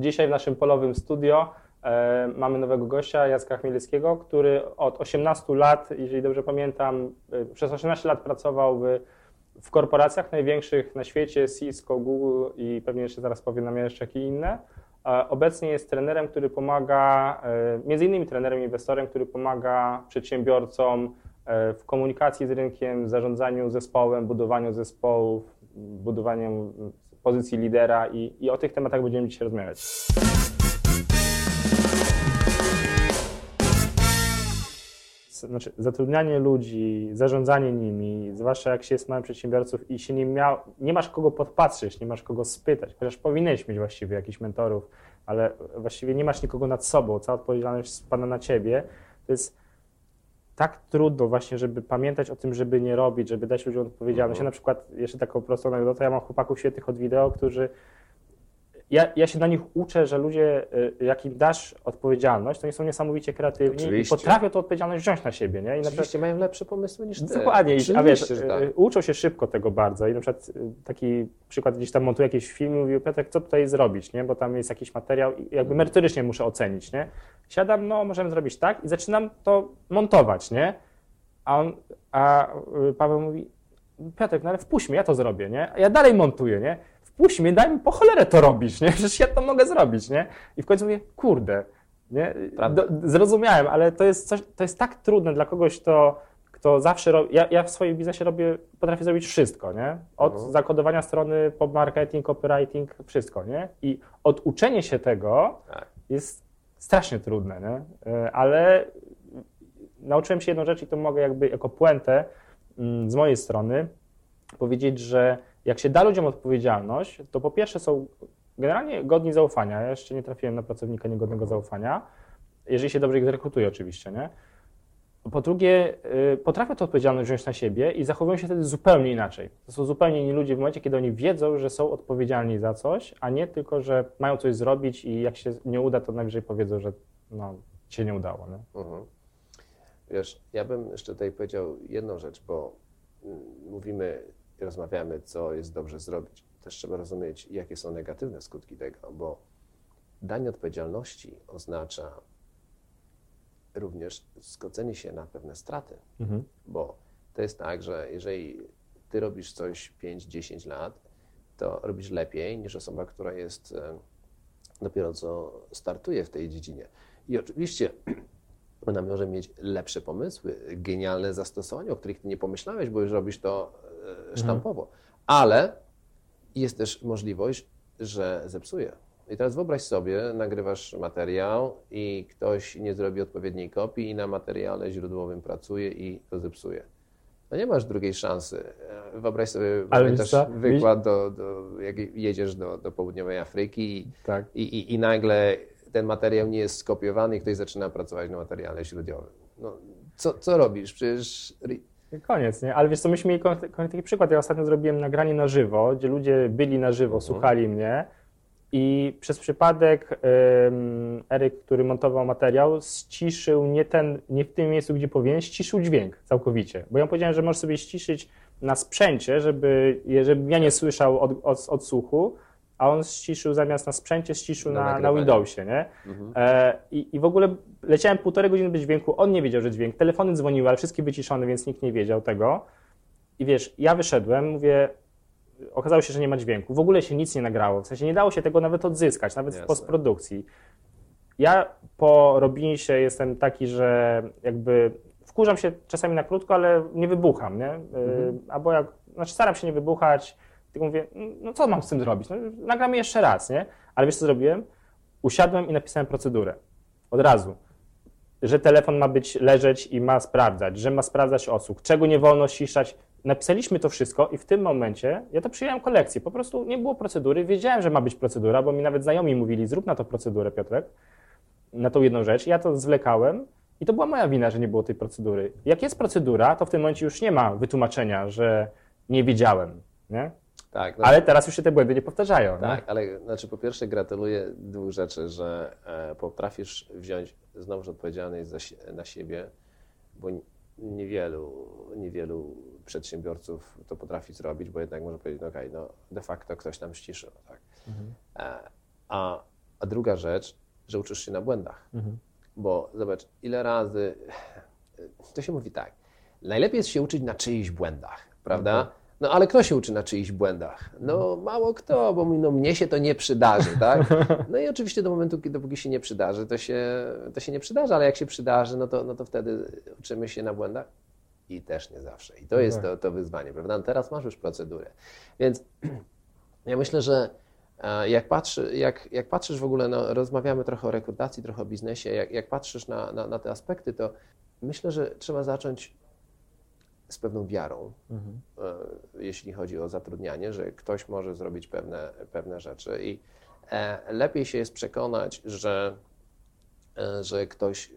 dzisiaj w naszym polowym studio e, mamy nowego gościa, Jacka Chmielewskiego, który od 18 lat, jeżeli dobrze pamiętam, e, przez 18 lat pracował w, w korporacjach największych na świecie, Cisco, Google i pewnie jeszcze zaraz powie nam jeszcze jakie inne. E, Obecnie jest trenerem, który pomaga, między innymi trenerem, inwestorem, który pomaga przedsiębiorcom w komunikacji z rynkiem, zarządzaniu zespołem, budowaniu zespołów, budowaniu pozycji lidera i, i o tych tematach będziemy dzisiaj rozmawiać. Znaczy, zatrudnianie ludzi, zarządzanie nimi, zwłaszcza jak się jest małym przedsiębiorców i się nie, miał, nie masz kogo podpatrzeć, nie masz kogo spytać, chociaż powinieneś mieć właściwie jakichś mentorów, ale właściwie nie masz nikogo nad sobą, cała odpowiedzialność spada na ciebie. To jest tak trudno właśnie, żeby pamiętać o tym, żeby nie robić, żeby dać ludziom odpowiedzialność. Ja na przykład, jeszcze taką prostą anegdotę, ja mam chłopaków świetnych od wideo, którzy ja, ja się na nich uczę, że ludzie, y, jak im dasz odpowiedzialność, to oni są niesamowicie kreatywni Oczywiście. i potrafią tę odpowiedzialność wziąć na siebie. Nie? I na przykład, Oczywiście mają lepsze pomysły niż ty. Dokładnie, a wiesz, że tak. y, uczą się szybko tego bardzo i na przykład y, taki przykład gdzieś tam montuję jakiś film i mówię, Piotrek, co tutaj zrobić, nie? bo tam jest jakiś materiał i jakby merytorycznie muszę ocenić, nie? Siadam, no możemy zrobić tak i zaczynam to montować, nie? A, on, a y, Paweł mówi, Piotrek, no ale wpuść mnie, ja to zrobię, nie? A ja dalej montuję, nie? Wpuść mnie, daj mi po cholerę to robić, nie? Przecież ja to mogę zrobić, nie? I w końcu mówię, kurde, nie? Do, zrozumiałem, ale to jest coś, to jest tak trudne dla kogoś, kto, kto zawsze robi, ja, ja w swoim biznesie robię, potrafię zrobić wszystko, nie? Od Mhm. zakodowania strony po marketing, copywriting, wszystko, nie? I oduczenie się tego Tak. jest strasznie trudne, nie? E, Ale nauczyłem się jedną rzecz i to mogę jakby jako puentę mm, z mojej strony powiedzieć, że jak się da ludziom odpowiedzialność, to po pierwsze są generalnie godni zaufania. Ja jeszcze nie trafiłem na pracownika niegodnego zaufania, jeżeli się dobrze ich zrekrutuje oczywiście, nie? Po drugie, y, potrafią tę odpowiedzialność wziąć na siebie i zachowują się wtedy zupełnie inaczej. To są zupełnie inni ludzie w momencie, kiedy oni wiedzą, że są odpowiedzialni za coś, a nie tylko, że mają coś zrobić i jak się nie uda, to najwyżej powiedzą, że no, się nie udało. Nie? Mhm. Wiesz, ja bym jeszcze tutaj powiedział jedną rzecz, bo mm, mówimy i rozmawiamy, co jest dobrze zrobić. Też trzeba rozumieć, jakie są negatywne skutki tego, bo danie odpowiedzialności oznacza również zgodzenie się na pewne straty. Mhm. Bo to jest tak, że jeżeli ty robisz coś 5-10 lat, to robisz lepiej niż osoba, która jest e, dopiero co startuje w tej dziedzinie. I oczywiście ona może mieć lepsze pomysły, genialne zastosowania, o których ty nie pomyślałeś, bo już robisz to e, sztampowo. Ale jest też możliwość, że zepsuje. I teraz wyobraź sobie, nagrywasz materiał i ktoś nie zrobi odpowiedniej kopii i na materiale źródłowym pracuje i to zepsuje. No nie masz drugiej szansy. E, Wyobraź sobie, Ale pamiętasz wykład, do, do, jak jedziesz do, do południowej Afryki i, Tak. i, i, i nagle ten materiał nie jest skopiowany i ktoś zaczyna pracować na materiale źródłowym. No, co, co robisz? Przecież Koniec, nie? Ale wiesz co, myśmy mieli taki przykład. Ja ostatnio zrobiłem nagranie na żywo, gdzie ludzie byli na żywo, słuchali mnie i przez przypadek ym, Eryk, który montował materiał, ściszył nie, ten, nie w tym miejscu, gdzie powinien, ściszył dźwięk całkowicie. Bo ja powiedziałem, że możesz sobie ściszyć na sprzęcie, żeby, żeby ja nie słyszał od, od, odsłuchu, a on ściszył zamiast na sprzęcie, ściszył Na na, na. Windowsie, nie? E, i, I w ogóle leciałem półtorej godziny bez dźwięku, on nie wiedział, że dźwięk, telefony dzwoniły, ale wszystkie wyciszone, więc nikt nie wiedział tego. I wiesz, ja wyszedłem, mówię, okazało się, że nie ma dźwięku. W ogóle się nic nie nagrało, w sensie nie dało się tego nawet odzyskać, nawet w Jasne. postprodukcji. Ja po Robinie jestem taki, że jakby wkurzam się czasami na krótko, ale nie wybucham, nie? Y, Albo jak, znaczy staram się nie wybuchać, tylko mówię, no co mam z tym zrobić? No, nagramy jeszcze raz, nie? Ale wiesz co zrobiłem? Usiadłem i napisałem procedurę. Od razu. Że telefon ma być leżeć i ma sprawdzać, że ma sprawdzać osób, czego nie wolno ściszać. Napisaliśmy to wszystko i w tym momencie ja to przyjąłem kolekcję. Po prostu nie było procedury. Wiedziałem, że ma być procedura, bo mi nawet znajomi mówili, zrób na to procedurę, Piotrek, na tą jedną rzecz. Ja to zwlekałem i to była moja wina, że nie było tej procedury. Jak jest procedura, to w tym momencie już nie ma wytłumaczenia, że nie wiedziałem, nie? Tak, no, Ale teraz już się te błędy nie powtarzają. Tak, ale znaczy po pierwsze gratuluję dwóch rzeczy, że e, potrafisz wziąć znowuż odpowiedzialność za, na siebie, bo niewielu, niewielu przedsiębiorców to potrafi zrobić, bo jednak może powiedzieć, no okej, no de facto ktoś tam ściszył, tak. E, a A druga rzecz, że uczysz się na błędach. Bo zobacz, ile razy, to się mówi tak, najlepiej jest się uczyć na czyichś błędach, prawda? No ale kto się uczy na czyichś błędach? No mało kto, bo no, mnie się to nie przydarzy, tak? No i oczywiście do momentu, kiedy dopóki się nie przydarzy, to się, to się nie przydarzy, ale jak się przydarzy, no to, no to wtedy uczymy się na błędach i też nie zawsze. I to jest to, to wyzwanie, prawda? No teraz masz już procedurę. Więc ja myślę, że e, jak, patrzy, jak, jak patrzysz w ogóle, no, rozmawiamy trochę o rekrutacji, trochę o biznesie, jak, jak patrzysz na, na, na te aspekty, to myślę, że trzeba zacząć z pewną wiarą, mhm. jeśli chodzi o zatrudnianie, że ktoś może zrobić pewne, pewne rzeczy i e, lepiej się jest przekonać, że, że ktoś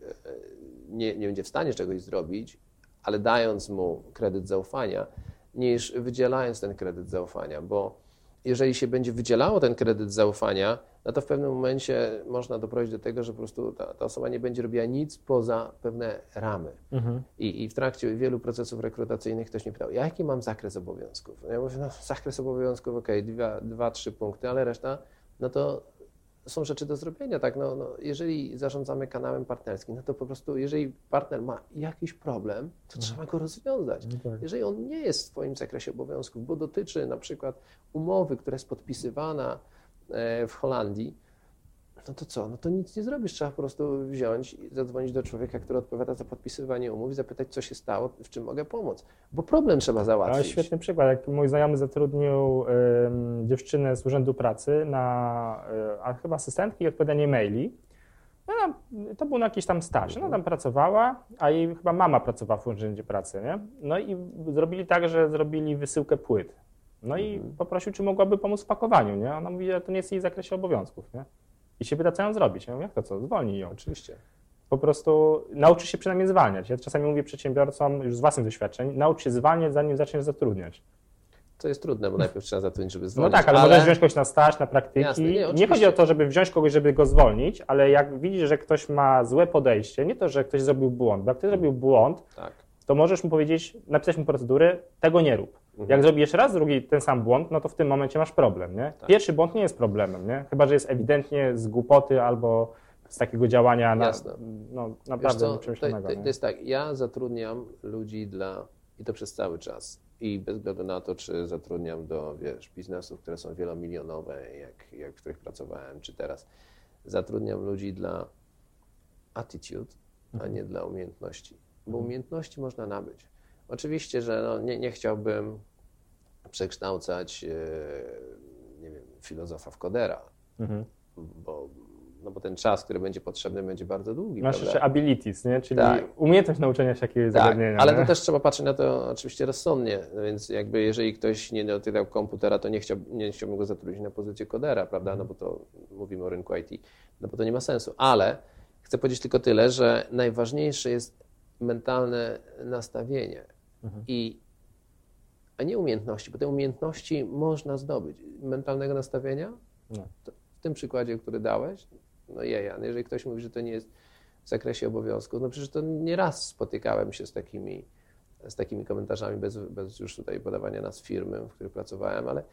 nie, nie będzie w stanie czegoś zrobić, ale dając mu kredyt zaufania, niż wydzielając ten kredyt zaufania, bo jeżeli się będzie wydzielało ten kredyt zaufania, no to w pewnym momencie można doprowadzić do tego, że po prostu ta, ta osoba nie będzie robiła nic poza pewne ramy. Mhm. I, I, w trakcie wielu procesów rekrutacyjnych ktoś mnie pytał, jaki mam zakres obowiązków? Ja mówię, no zakres obowiązków, ok, dwa, dwa, trzy punkty, ale reszta, no to są rzeczy do zrobienia, tak? No, no, jeżeli zarządzamy kanałem partnerskim, no to po prostu, jeżeli partner ma jakiś problem, to mhm. trzeba go rozwiązać. No tak. Jeżeli on nie jest w Twoim zakresie obowiązków, bo dotyczy na przykład umowy, która jest podpisywana w Holandii, no to co? No to nic nie zrobisz. Trzeba po prostu wziąć i zadzwonić do człowieka, który odpowiada za podpisywanie umów i zapytać, co się stało, w czym mogę pomóc. Bo problem trzeba załatwić. Ale świetny przykład. Jak mój znajomy zatrudnił y, dziewczynę z Urzędu Pracy na y, chyba asystentki i odpowiadanie maili. No, to był na jakiś tam staż. Ona tam pracowała, a jej chyba mama pracowała w Urzędzie Pracy, nie? No i zrobili tak, że zrobili wysyłkę płyt. No i mhm. poprosił, czy mogłaby pomóc w pakowaniu, nie? Ona mówi, że to nie jest jej zakresie obowiązków, nie? I się pyta, co ją zrobić. Ja mówię, jak to co? Zwolnij ją. Oczywiście. Po prostu nauczy się przynajmniej zwalniać. Ja czasami mówię przedsiębiorcom już z własnych doświadczeń, naucz się zwalniać, zanim zaczniesz zatrudniać. To jest trudne, bo najpierw trzeba zatrudnić, żeby zwolnić. No tak, ale, ale... możesz wziąć kogoś na staż, na praktyki. Jasne, nie, nie, chodzi o to, żeby wziąć kogoś, żeby go zwolnić, ale jak widzisz, że ktoś ma złe podejście, nie to, że ktoś zrobił błąd, bo jak ktoś zrobił błąd, tak. to możesz mu powiedzieć, napisać mu procedury, tego nie rób. Mhm. Jak zrobisz raz drugi ten sam błąd, no to w tym momencie masz problem, nie? Tak. Pierwszy błąd nie jest problemem, nie? Chyba, że jest ewidentnie z głupoty albo z takiego działania na, no, naprawdę co, to, to, to jest tak, ja zatrudniam ludzi dla, i to przez cały czas, i bez względu na to, czy zatrudniam do, wiesz, biznesów, które są wielomilionowe, jak, jak w których pracowałem, czy teraz, zatrudniam ludzi dla attitude, a mhm. nie dla umiejętności, bo mhm. umiejętności można nabyć. Oczywiście, że no, nie, nie chciałbym przekształcać, e, nie wiem, filozofa w kodera, mhm. bo, no bo ten czas, który będzie potrzebny, będzie bardzo długi. Masz prawda? jeszcze abilities, nie? czyli tak. umiejętność nauczenia się jakiegoś tak, zagadnienia. Ale nie? to też trzeba patrzeć na to oczywiście rozsądnie, więc jakby jeżeli ktoś nie dotykał komputera, to nie, chciał, nie chciałbym go zatrudnić na pozycję kodera, prawda, no bo to mówimy o rynku IT, no bo to nie ma sensu, ale chcę powiedzieć tylko tyle, że najważniejsze jest mentalne nastawienie. Mhm. I, a nie umiejętności, bo te umiejętności można zdobyć. Mentalnego nastawienia? No. W tym przykładzie, który dałeś, no jeja, no jeżeli ktoś mówi, że to nie jest w zakresie obowiązków, no przecież to nie raz spotykałem się z takimi, z takimi komentarzami, bez, bez już tutaj podawania nas firmy, w których pracowałem, ale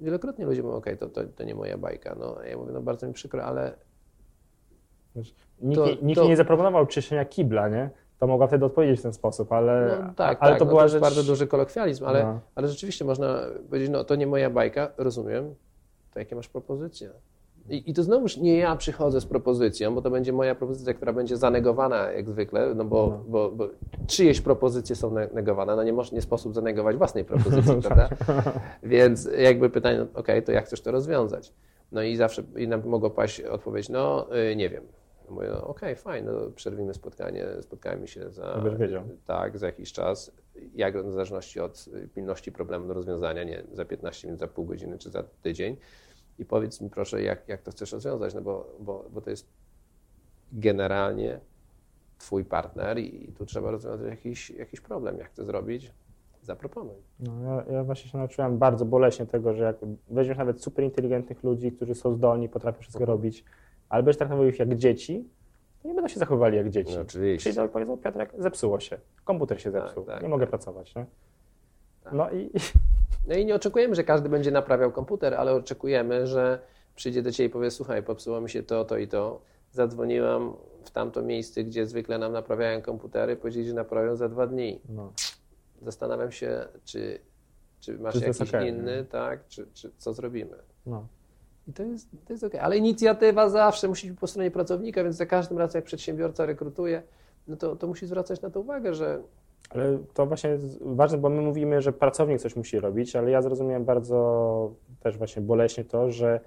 wielokrotnie ludzie mówią, ok, to, to, to nie moja bajka. No, ja mówię, no bardzo mi przykro, ale Nikt, to, nikt to... nie zaproponował czyszczenia kibla, nie? To mogła wtedy odpowiedzieć w ten sposób, ale, no, tak, ale tak, to no była to rzecz... bardzo duży kolokwializm, ale, no. ale rzeczywiście można powiedzieć, no to nie moja bajka, rozumiem, to jakie masz propozycje? I, I to znowuż nie ja przychodzę z propozycją, bo to będzie moja propozycja, która będzie zanegowana jak zwykle, no bo, no. bo, bo czyjeś propozycje są negowane, no nie, może, nie sposób zanegować własnej propozycji, prawda? Więc jakby pytanie, no, ok, to jak chcesz to rozwiązać? No i zawsze i nam mogła paść odpowiedź, no yy, nie wiem, Mówię, no, okej, okay, fajnie, no, przerwimy spotkanie, spotkajmy się za, tak, za jakiś czas, jak w zależności od pilności problemu do rozwiązania, nie za 15 minut, za pół godziny czy za tydzień i powiedz mi proszę, jak, jak to chcesz rozwiązać, no bo, bo, bo to jest generalnie twój partner i, tu trzeba rozwiązać jakiś, jakiś problem. Jak to zrobić? Zaproponuj. No, ja, ja, właśnie się nauczyłem bardzo boleśnie tego, że jak weźmiesz nawet super inteligentnych ludzi, którzy są zdolni, potrafią wszystko robić, ale będziesz traktował ich jak dzieci, to nie będą się zachowywali jak dzieci. No, oczywiście. Czyli powiedzą, Piotrek, zepsuło się, komputer się tak, zepsuł, tak, tak, nie mogę tak. pracować. Nie? Tak. No, i... no i nie oczekujemy, że każdy będzie naprawiał komputer, ale oczekujemy, że przyjdzie do ciebie i powie, słuchaj, popsuło mi się to, to i to, zadzwoniłam w tamto miejsce, gdzie zwykle nam naprawiają komputery, powiedzieli, że naprawią za dwa dni. No. Zastanawiam się, czy, czy masz Czy jakiś okej, inny, nie? tak, czy, czy co zrobimy. No. I to jest, to jest okej. Ale inicjatywa zawsze musi być po stronie pracownika, więc za każdym razem, jak przedsiębiorca rekrutuje, no to, to musi zwracać na to uwagę, że Ale to właśnie jest ważne, bo my mówimy, że pracownik coś musi robić, ale ja zrozumiałem bardzo też właśnie boleśnie to, że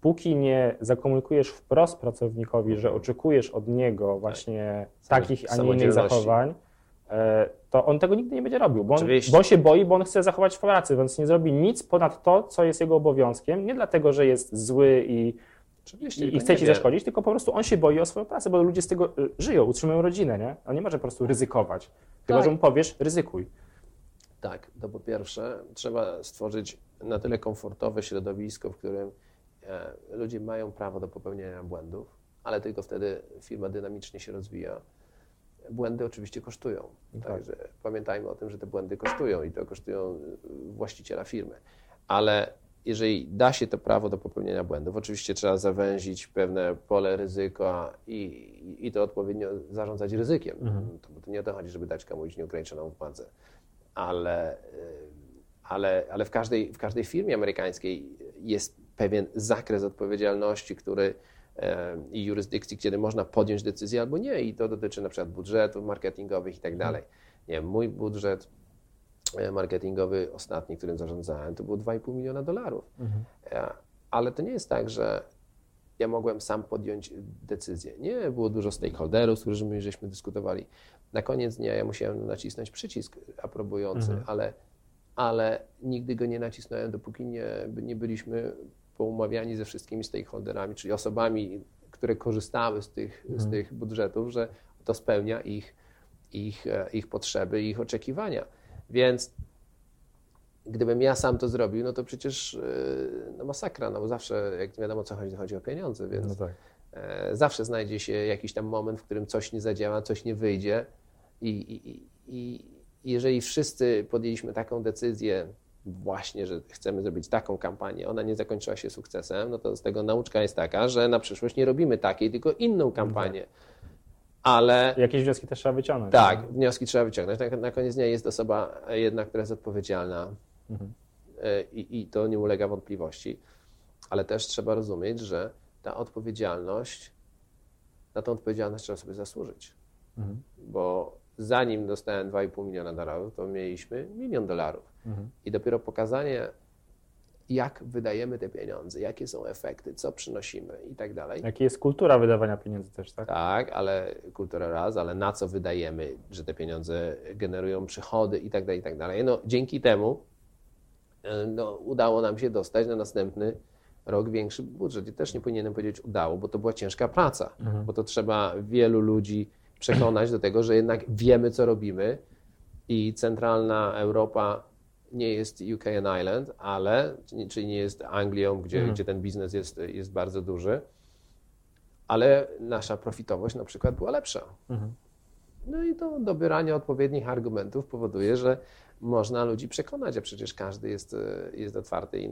póki nie zakomunikujesz wprost pracownikowi, że oczekujesz od niego właśnie Samo- takich, a nie innych zachowań, to on tego nigdy nie będzie robił, bo on, bo on się boi, bo on chce zachować w pracy, więc nie zrobi nic ponad to, co jest jego obowiązkiem, nie dlatego, że jest zły i, i, i chce ci zaszkodzić, tylko po prostu on się boi o swoją pracę, bo ludzie z tego y, żyją, utrzymują rodzinę, nie? On nie może po prostu ryzykować. Chyba, Tak. że mu powiesz, ryzykuj. Tak, to po pierwsze trzeba stworzyć na tyle komfortowe środowisko, w którym e, ludzie mają prawo do popełniania błędów, ale tylko wtedy firma dynamicznie się rozwija. Błędy oczywiście kosztują, Tak. także pamiętajmy o tym, że te błędy kosztują i to kosztują y, właściciela firmy. Ale jeżeli da się to prawo do popełnienia błędów, oczywiście trzeba zawęzić pewne pole ryzyka i, i to odpowiednio zarządzać ryzykiem. To, bo to nie o to chodzi, żeby dać komuś nieograniczoną władzę ale, y, ale, ale w, każdej, w każdej firmie amerykańskiej jest pewien zakres odpowiedzialności, który i jurysdykcji, kiedy można podjąć decyzję albo nie i to dotyczy na przykład budżetów marketingowych i tak dalej. Nie wiem, mój budżet e, marketingowy ostatni, którym zarządzałem, to było 2,5 miliona dolarów. E, Ale to nie jest tak, że ja mogłem sam podjąć decyzję. Nie, było dużo stakeholderów, z którymi żeśmy dyskutowali. Na koniec dnia ja musiałem nacisnąć przycisk aprobujący, ale, ale nigdy go nie nacisnąłem, dopóki nie, nie byliśmy poumawiani ze wszystkimi stakeholderami, czyli osobami, które korzystały z tych, z tych budżetów, że to spełnia ich, ich, e, ich potrzeby ich oczekiwania. Więc gdybym ja sam to zrobił, no to przecież yy, no masakra, no bo zawsze, jak wiadomo co chodzi, chodzi o pieniądze, więc No tak. e, zawsze znajdzie się jakiś tam moment, w którym coś nie zadziała, coś nie wyjdzie i, i, i jeżeli wszyscy podjęliśmy taką decyzję właśnie, że chcemy zrobić taką kampanię, ona nie zakończyła się sukcesem, no to z tego nauczka jest taka, że na przyszłość nie robimy takiej, tylko inną kampanię. Ale Jakieś wnioski też trzeba wyciągnąć. tak, nie? wnioski trzeba wyciągnąć. Na, na koniec dnia jest osoba jedna, która jest odpowiedzialna Mhm. E, i, i to nie ulega wątpliwości, ale też trzeba rozumieć, że ta odpowiedzialność, na tą odpowiedzialność trzeba sobie zasłużyć. Mhm. Bo zanim dostałem 2,5 miliona dolarów, to mieliśmy milion dolarów. Mhm. I dopiero pokazanie, jak wydajemy te pieniądze, jakie są efekty, co przynosimy i tak dalej. Jaka jest kultura wydawania pieniędzy też, tak? Tak, ale kultura raz, ale na co wydajemy, że te pieniądze generują przychody i tak dalej, i tak dalej. No, dzięki temu e, no, udało nam się dostać na następny rok większy budżet. I też nie powinienem powiedzieć udało, bo to była ciężka praca, bo to trzeba wielu ludzi przekonać do tego, że jednak wiemy, co robimy i centralna Europa nie jest UK and Ireland, ale, czyli nie jest Anglią, gdzie, gdzie ten biznes jest, jest bardzo duży, ale nasza profitowość na przykład była lepsza. Mhm. No i to dobieranie odpowiednich argumentów powoduje, że można ludzi przekonać, a przecież każdy jest, jest otwarty i,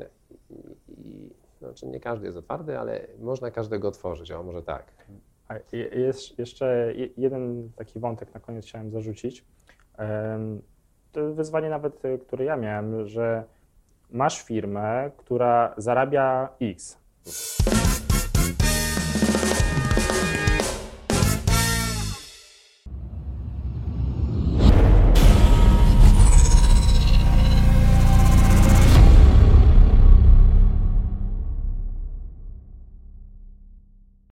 i, znaczy nie każdy jest otwarty, ale można każdego otworzyć, o może tak. A je- jest jeszcze je- jeden taki wątek na koniec chciałem zarzucić. Wyzwanie nawet, y, które ja miałem, że masz firmę, która zarabia X.